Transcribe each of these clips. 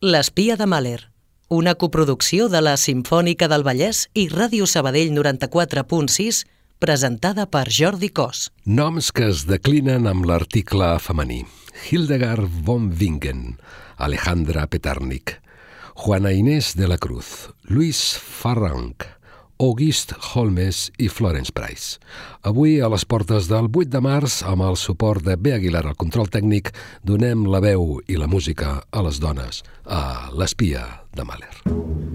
L'espia de Mahler, una coproducció de la Simfònica del Vallès i Ràdio Sabadell 94.6, presentada per Jordi Cos. Noms que es declinen amb l'article femení. Hildegard von Wingen, Alejandra Petarnik, Juana Inés de la Cruz, Luis Farranc, August Holmes i Florence Price. Avui, a les portes del 8 de març, amb el suport de B. Aguilar al control tècnic, donem la veu i la música a les dones, a l'espia de Mahler.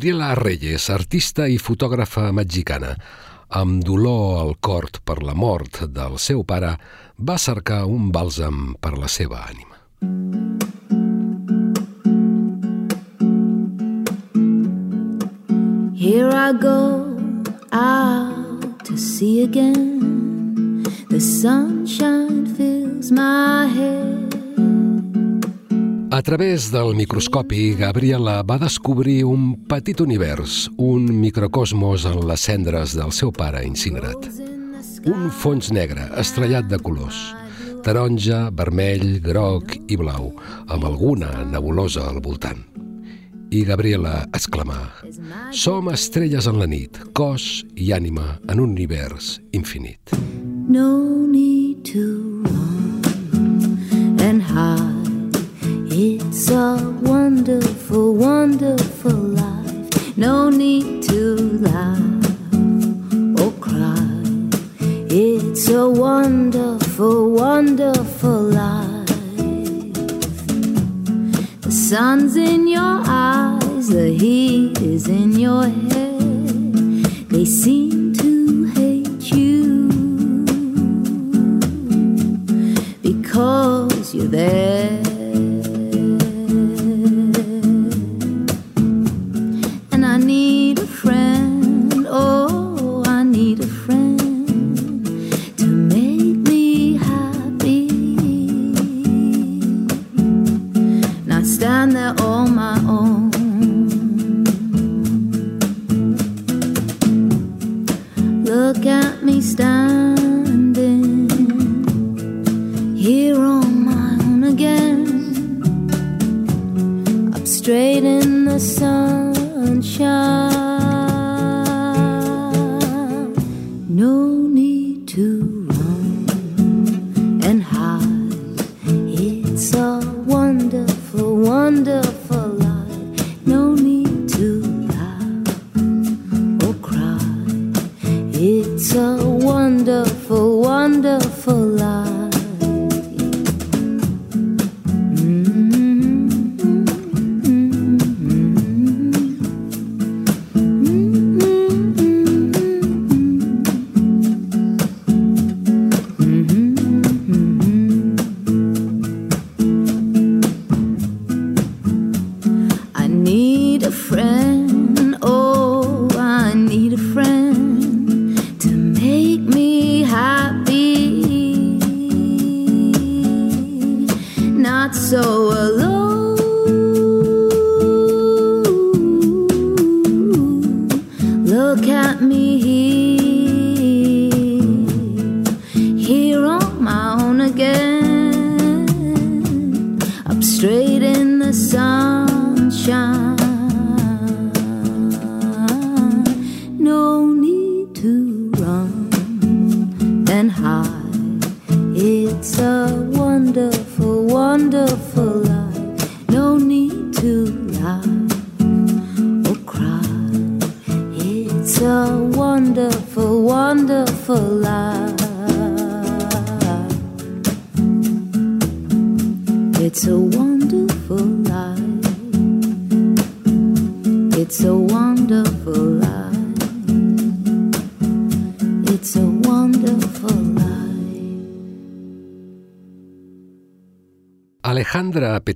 Gabriela Reyes, artista i fotògrafa mexicana, amb dolor al cor per la mort del seu pare, va cercar un bàlsam per la seva ànima. Here I go out to see again. The sunshine fills my head. A través del microscopi, Gabriela va descobrir un petit univers, un microcosmos en les cendres del seu pare incinerat. Un fons negre, estrellat de colors, taronja, vermell, groc i blau, amb alguna nebulosa al voltant. I Gabriela exclamà, som estrelles en la nit, cos i ànima en un univers infinit. No need to run and hide. It's a wonderful, wonderful life. No need to laugh or cry. It's a wonderful, wonderful life. The sun's in your eyes, the heat is in your head. They seem to hate you because you're there.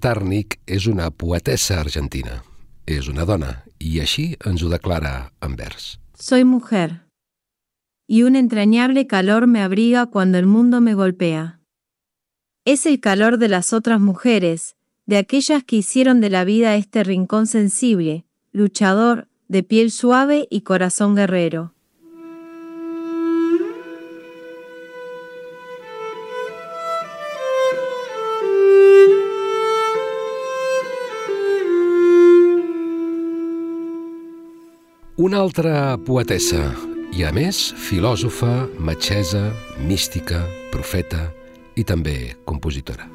Petarnik és una poetessa argentina. És una dona i així ens ho declara en. Soy mujer, y un entrañable calor me abriga cuando el mundo me golpea. Es el calor de las otras mujeres, de aquellas que hicieron de la vida este rincón sensible, luchador, de piel suave y corazón guerrero. Una altra poetessa, i a més filòsofa, metgessa, mística, profeta i també compositora.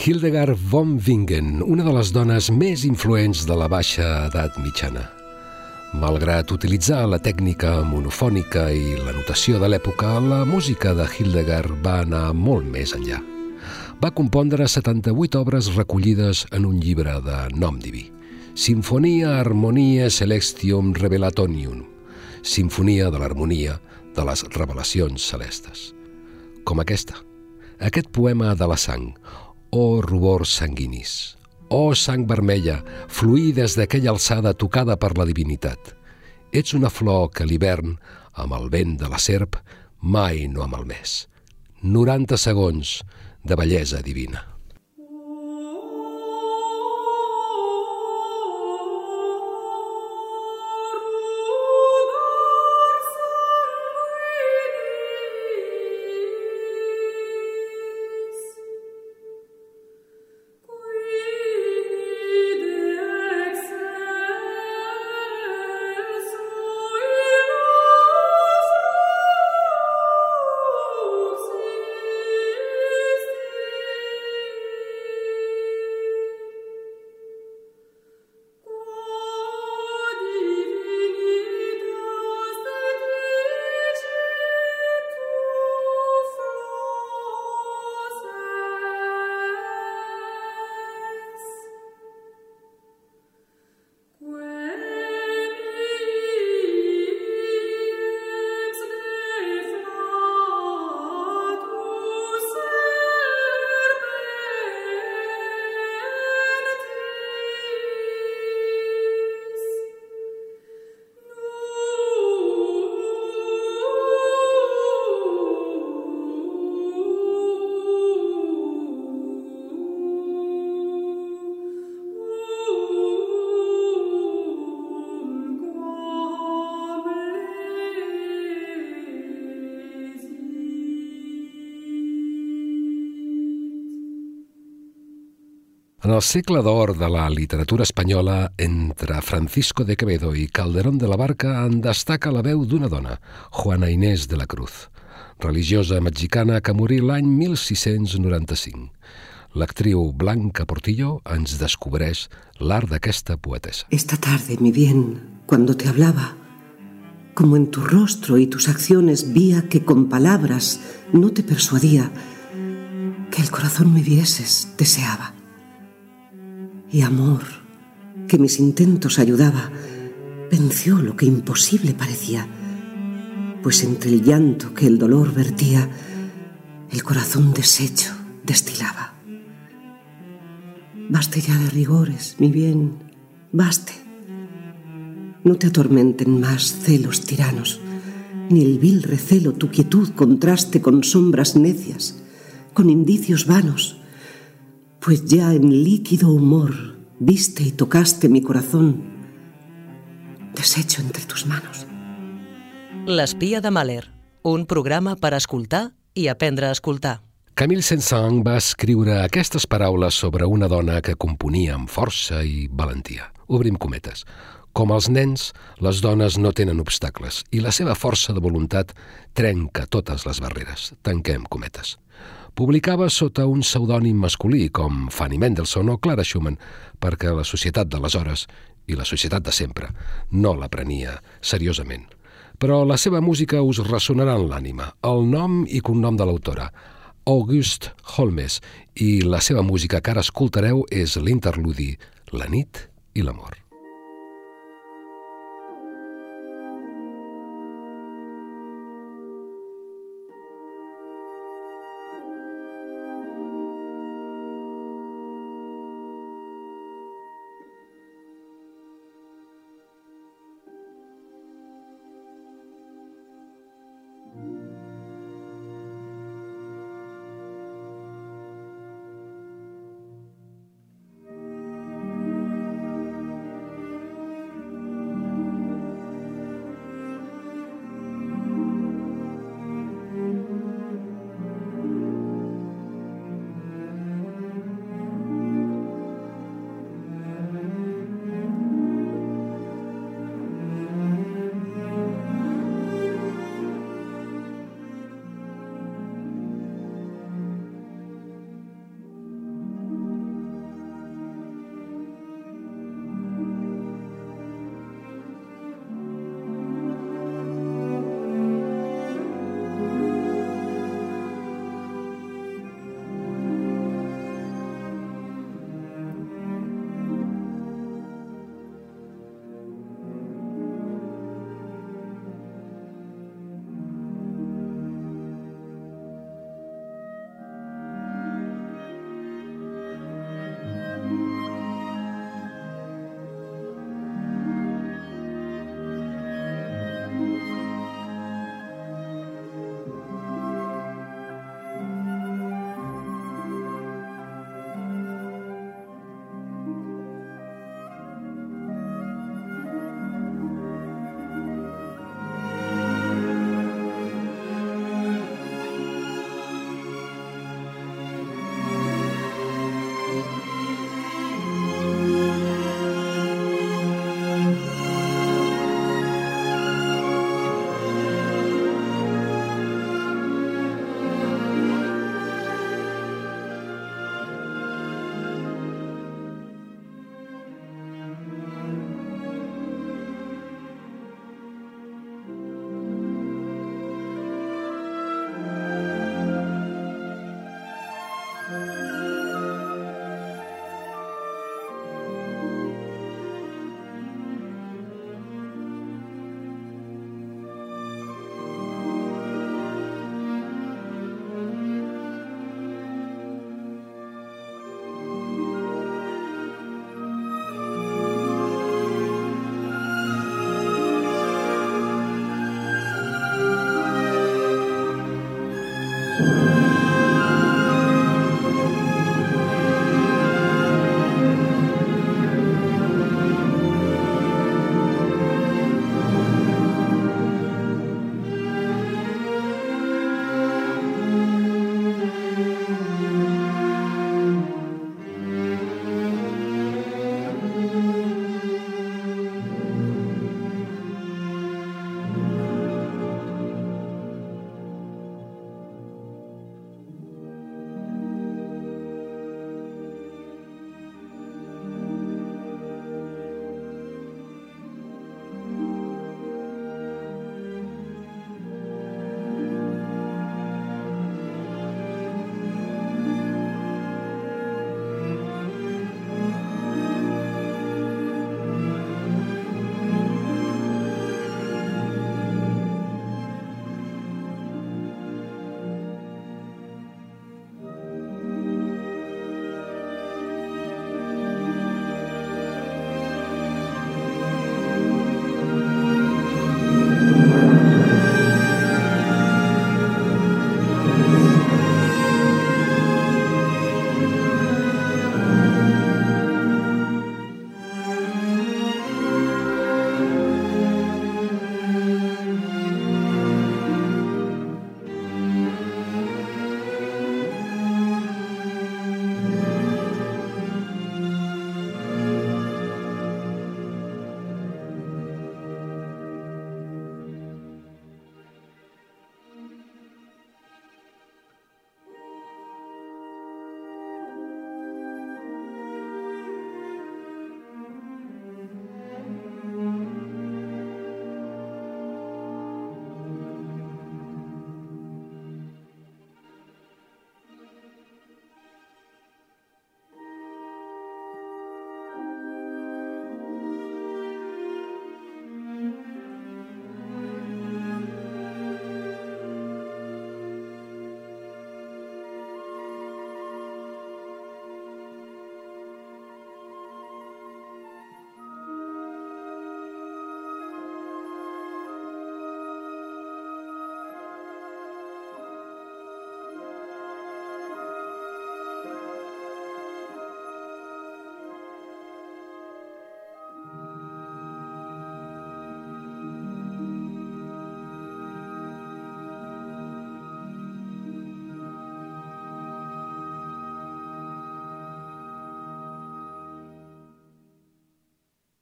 Hildegard von Bingen, una de les dones més influents de la baixa edat mitjana. Malgrat utilitzar la tècnica monofònica i la notació de l'època, la música de Hildegard va anar molt més enllà. Va compondre 78 obres recollides en un llibre de nom diví. Sinfonia Harmonia Celestium Revelatonium, Sinfonia de l'Harmonia de les Revelacions Celestes. Com aquesta, aquest poema de la sang, O rubor sanguinis, Oh sang vermella, fluir des d'aquella alçada tocada per la divinitat. Ets una flor que l'hivern, amb el vent de la serp, mai no ha malmès. 90 segons de bellesa divina. En el segle d'or de la literatura espanyola, entre Francisco de Quevedo i Calderón de la Barca en destaca la veu d'una dona, Juana Inés de la Cruz, religiosa mexicana que morí l'any 1695. L'actriu Blanca Portillo ens descobreix l'art d'aquesta poetessa. Esta tarde, mi bien, cuando te hablaba, como en tu rostro y tus acciones vía que con palabras no te persuadía, que el corazón me vieses, deseaba y amor, que mis intentos ayudaba, venció lo que imposible parecía, pues entre el llanto que el dolor vertía, el corazón deshecho destilaba. Baste ya de rigores, mi bien, baste. No te atormenten más celos tiranos, ni el vil recelo tu quietud contraste con sombras necias, con indicios vanos pues ya en líquido humor viste y tocaste mi corazón, deshecho entre tus manos. L'espia de Mahler, un programa per escoltar i aprendre a escoltar. Camille Saint-Saëns va escriure aquestes paraules sobre una dona que componia amb força i valentia. Obrim cometes. Com els nens, les dones no tenen obstacles i la seva força de voluntat trenca totes les barreres. Tanquem cometes. Publicava sota un pseudònim masculí com Fanny Mendelssohn o Clara Schumann perquè la societat d'aleshores i la societat de sempre no la prenia seriosament. Però la seva música us ressonarà en l'ànima, el nom i cognom de l'autora, August Holmes, i la seva música que ara escoltareu és l'interludi La nit i l'amor.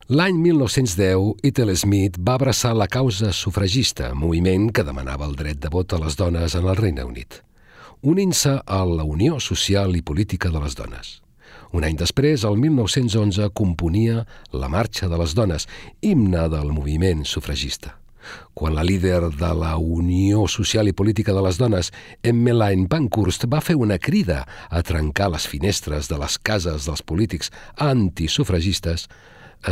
L'any 1910, Ethel Smith va abraçar la causa sufragista, moviment que demanava el dret de vot a les dones en el Regne Unit, unint-se a la Unió Social i Política de les Dones. Un any després, el 1911, componia La Marxa de les Dones, himne del moviment sufragista. Quan la líder de la Unió Social i Política de les Dones, Emmeline Pankhurst, va fer una crida a trencar les finestres de les cases dels polítics antisufragistes,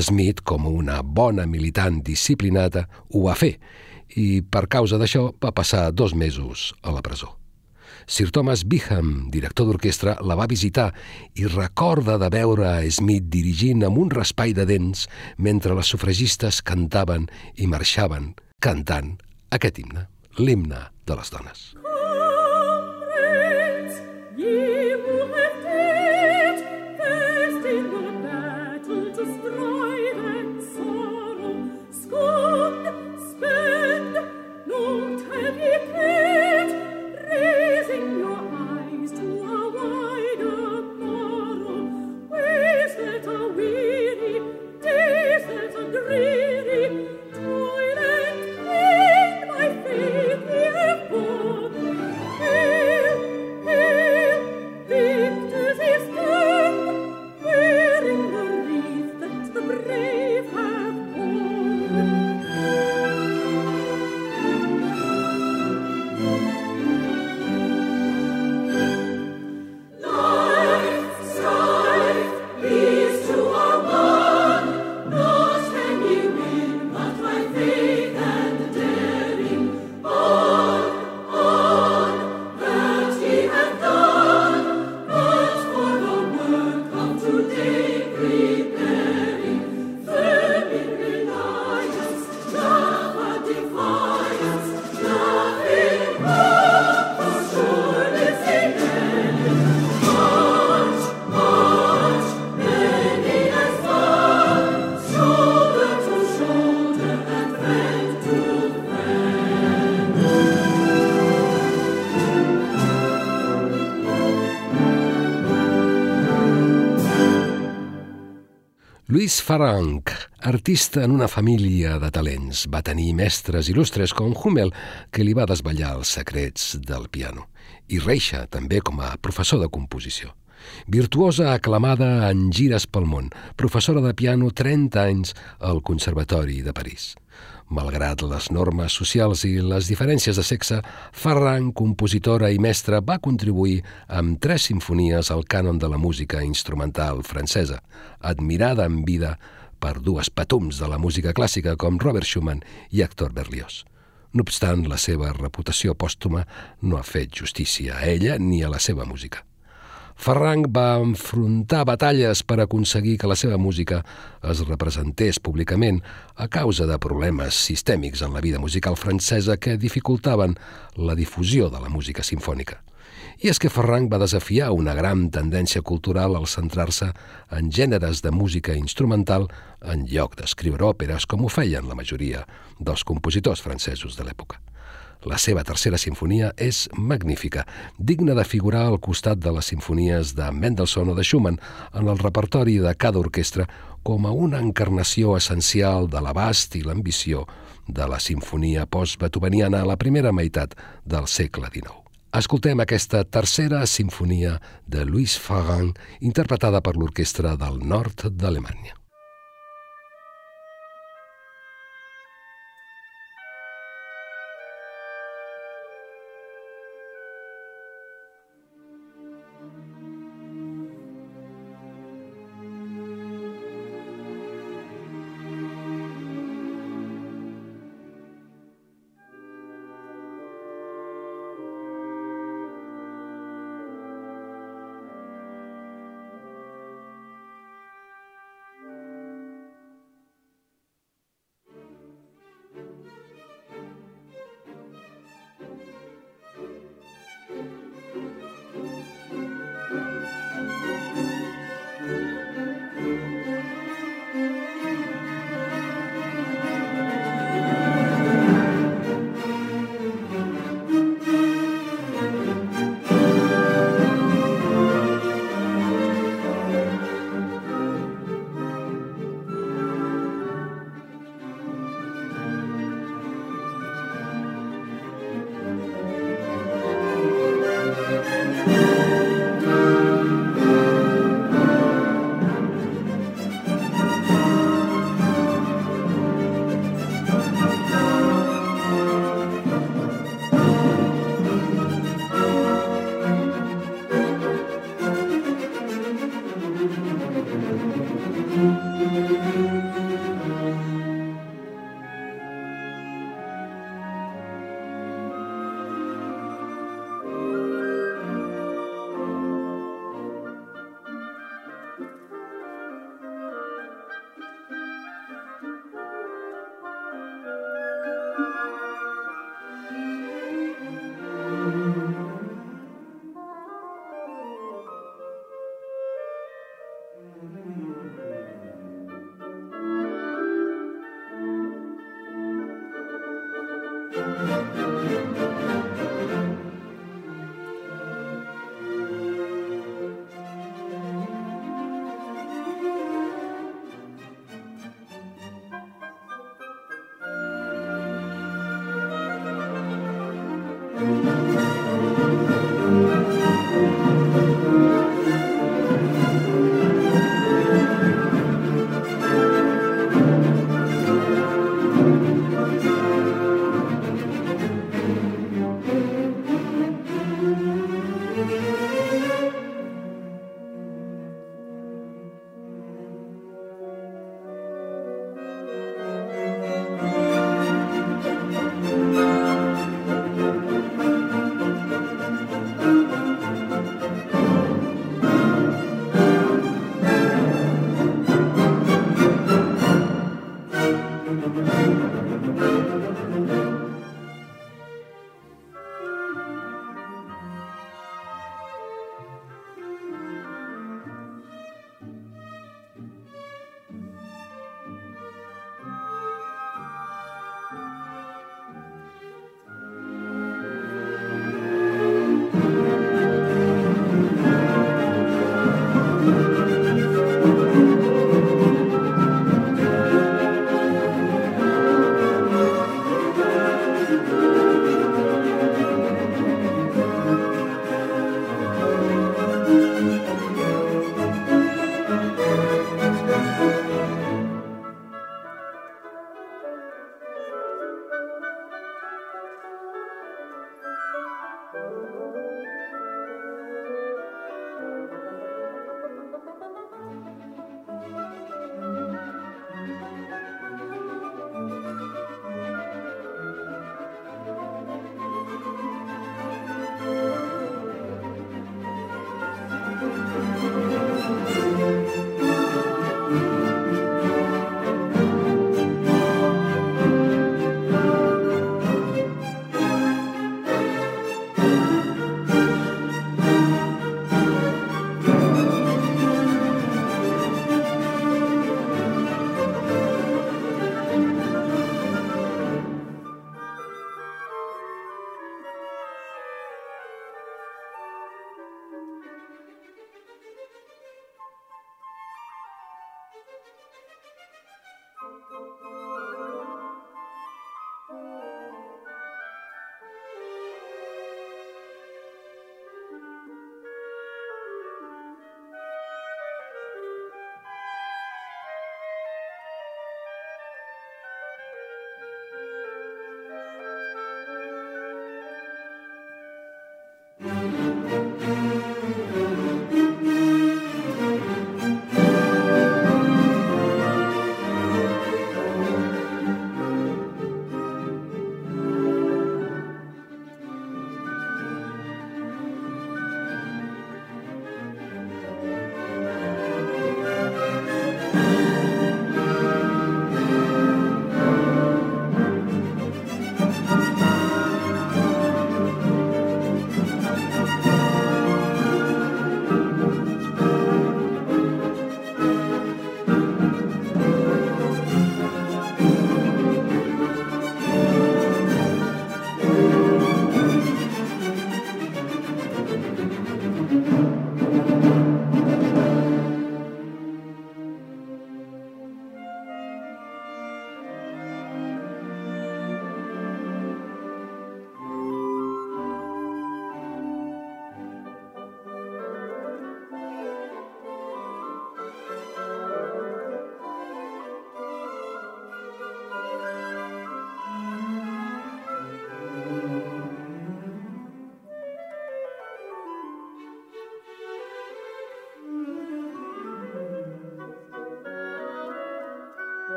Smith, com una bona militant disciplinada, ho va fer i per causa d'això va passar dos mesos a la presó. Sir Thomas Beeham, director d'orquestra, la va visitar i recorda de veure a Smith dirigint amb un raspall de dents mentre les sufragistes cantaven i marxaven cantant aquest himne, l'himne de les dones. Louis Farranc, artista en una família de talents, va tenir mestres il·lustres com Hummel, que li va desvetllar els secrets del piano, i Reixa, també com a professor de composició. Virtuosa aclamada en gires pel món, professora de piano 30 anys al Conservatori de París. Malgrat les normes socials i les diferències de sexe, Ferran, compositora i mestra, va contribuir amb tres sinfonies al cànon de la música instrumental francesa, admirada en vida per dues patums de la música clàssica com Robert Schumann i Héctor Berlioz. No obstant, la seva reputació pòstuma no ha fet justícia a ella ni a la seva música. Ferrang va enfrontar batalles per aconseguir que la seva música es representés públicament a causa de problemes sistèmics en la vida musical francesa que dificultaven la difusió de la música sinfònica. I és que Ferrang va desafiar una gran tendència cultural al centrar-se en gèneres de música instrumental en lloc d'escriure òperes com ho feien la majoria dels compositors francesos de l'època. La seva tercera sinfonia és magnífica, digna de figurar al costat de les sinfonies de Mendelssohn o de Schumann en el repertori de cada orquestra com a una encarnació essencial de l'abast i l'ambició de la sinfonia post-beethoveniana a la primera meitat del segle XIX. Escoltem aquesta tercera sinfonia de Louis Farran, interpretada per l'orquestra del nord d'Alemanya.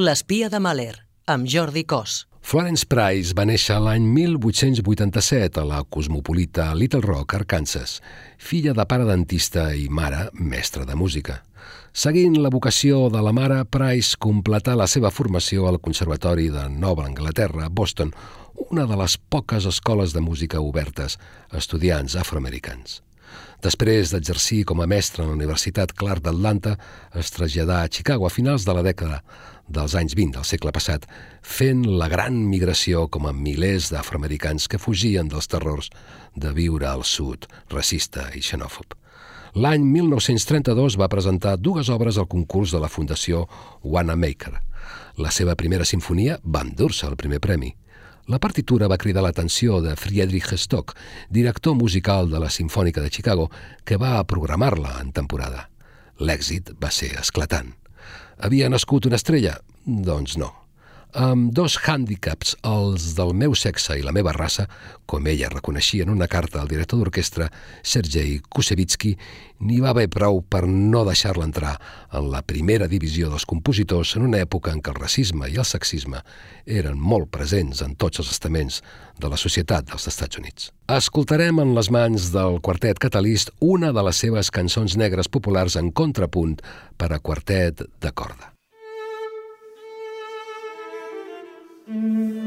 L'espia de Mahler, amb Jordi Cos. Florence Price va néixer l'any 1887 a la cosmopolita Little Rock, Arkansas, filla de pare dentista i mare mestra de música. Seguint la vocació de la mare, Price completà la seva formació al Conservatori de Nova Anglaterra, Boston, una de les poques escoles de música obertes a estudiants afroamericans. Després d'exercir com a mestre en la Universitat Clark d'Atlanta, es traslladà a Chicago a finals de la dècada dels anys 20 del segle passat, fent la gran migració com a milers d'afroamericans que fugien dels terrors de viure al sud, racista i xenòfob. L'any 1932 va presentar dues obres al concurs de la Fundació Wanamaker. La seva primera sinfonia va endur-se el primer premi. La partitura va cridar l'atenció de Friedrich Stock, director musical de la Sinfònica de Chicago, que va programar-la en temporada. L'èxit va ser esclatant. Havia nascut una estrella? Doncs no. Amb dos hàndicaps, els del meu sexe i la meva raça, com ella reconeixia en una carta al director d'orquestra, Sergei Kusevitsky, n'hi va haver prou per no deixar-la entrar en la primera divisió dels compositors en una època en què el racisme i el sexisme eren molt presents en tots els estaments de la societat dels Estats Units. Escoltarem en les mans del quartet catalist una de les seves cançons negres populars en contrapunt per a quartet de corda. Hum.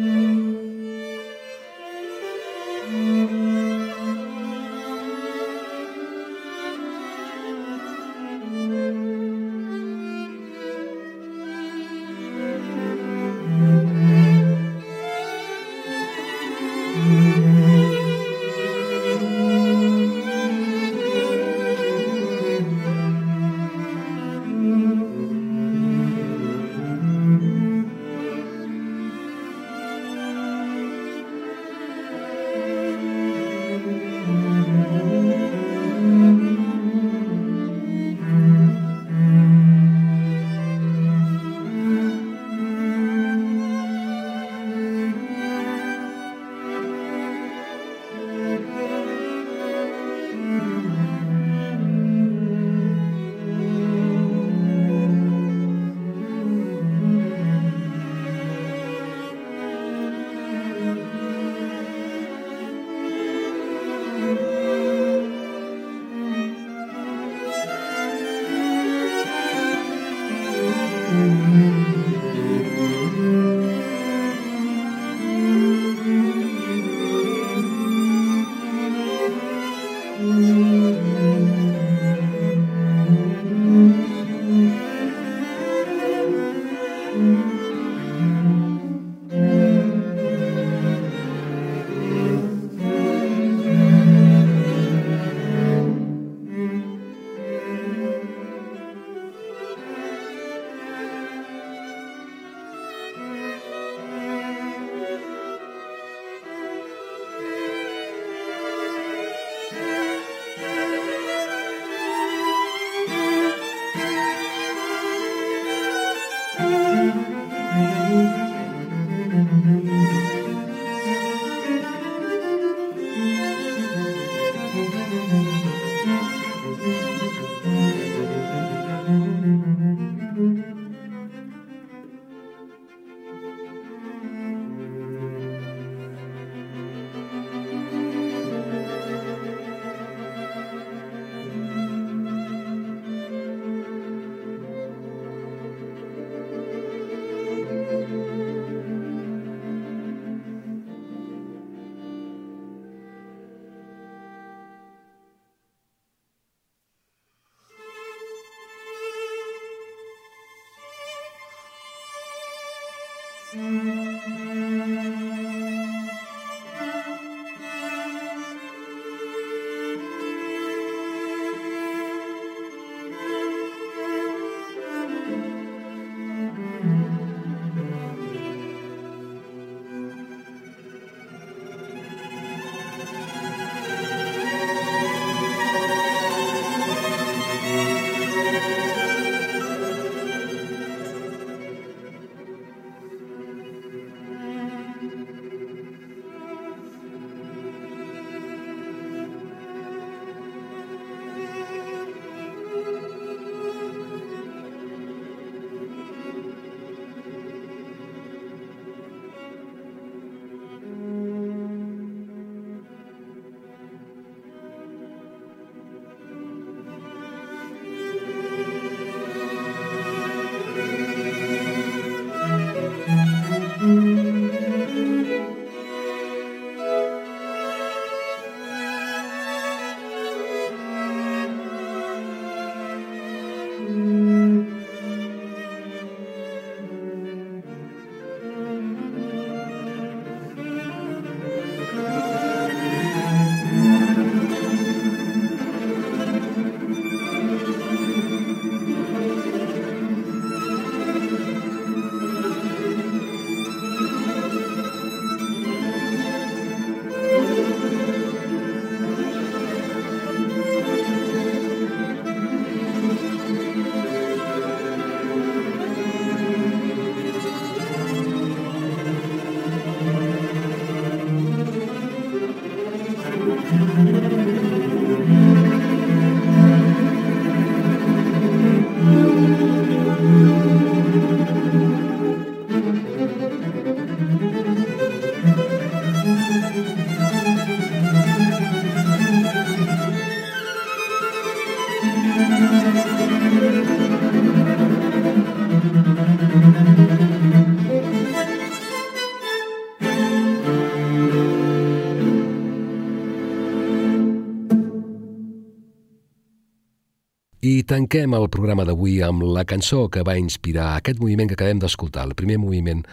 Tanquem el programa d'avui amb la cançó que va inspirar aquest moviment que acabem d'escoltar, el primer moviment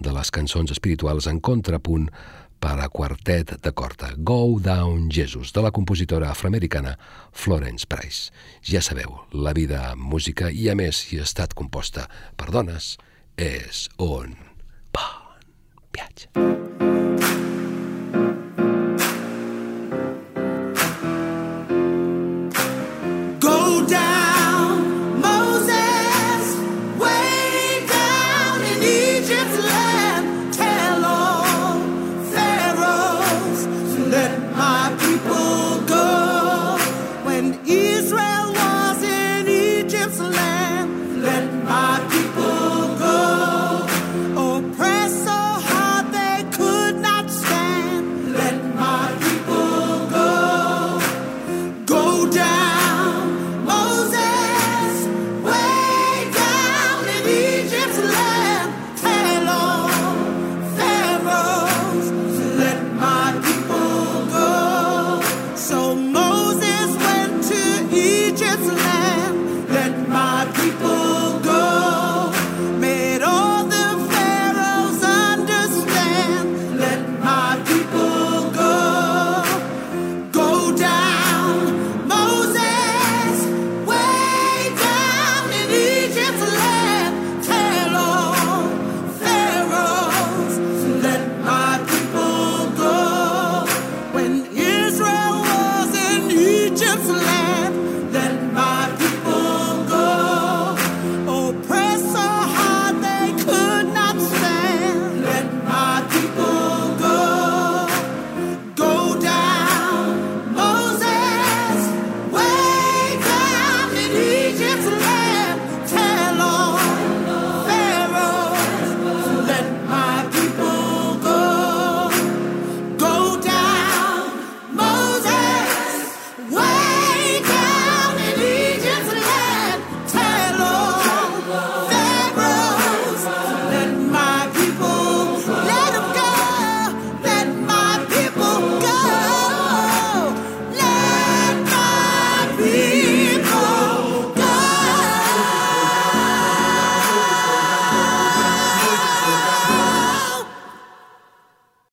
de les cançons espirituals en contrapunt per a quartet de corda, Go Down Jesus, de la compositora afroamericana Florence Price. Ja sabeu, la vida amb música i, a més, si ha estat composta per dones, és un bon viatge.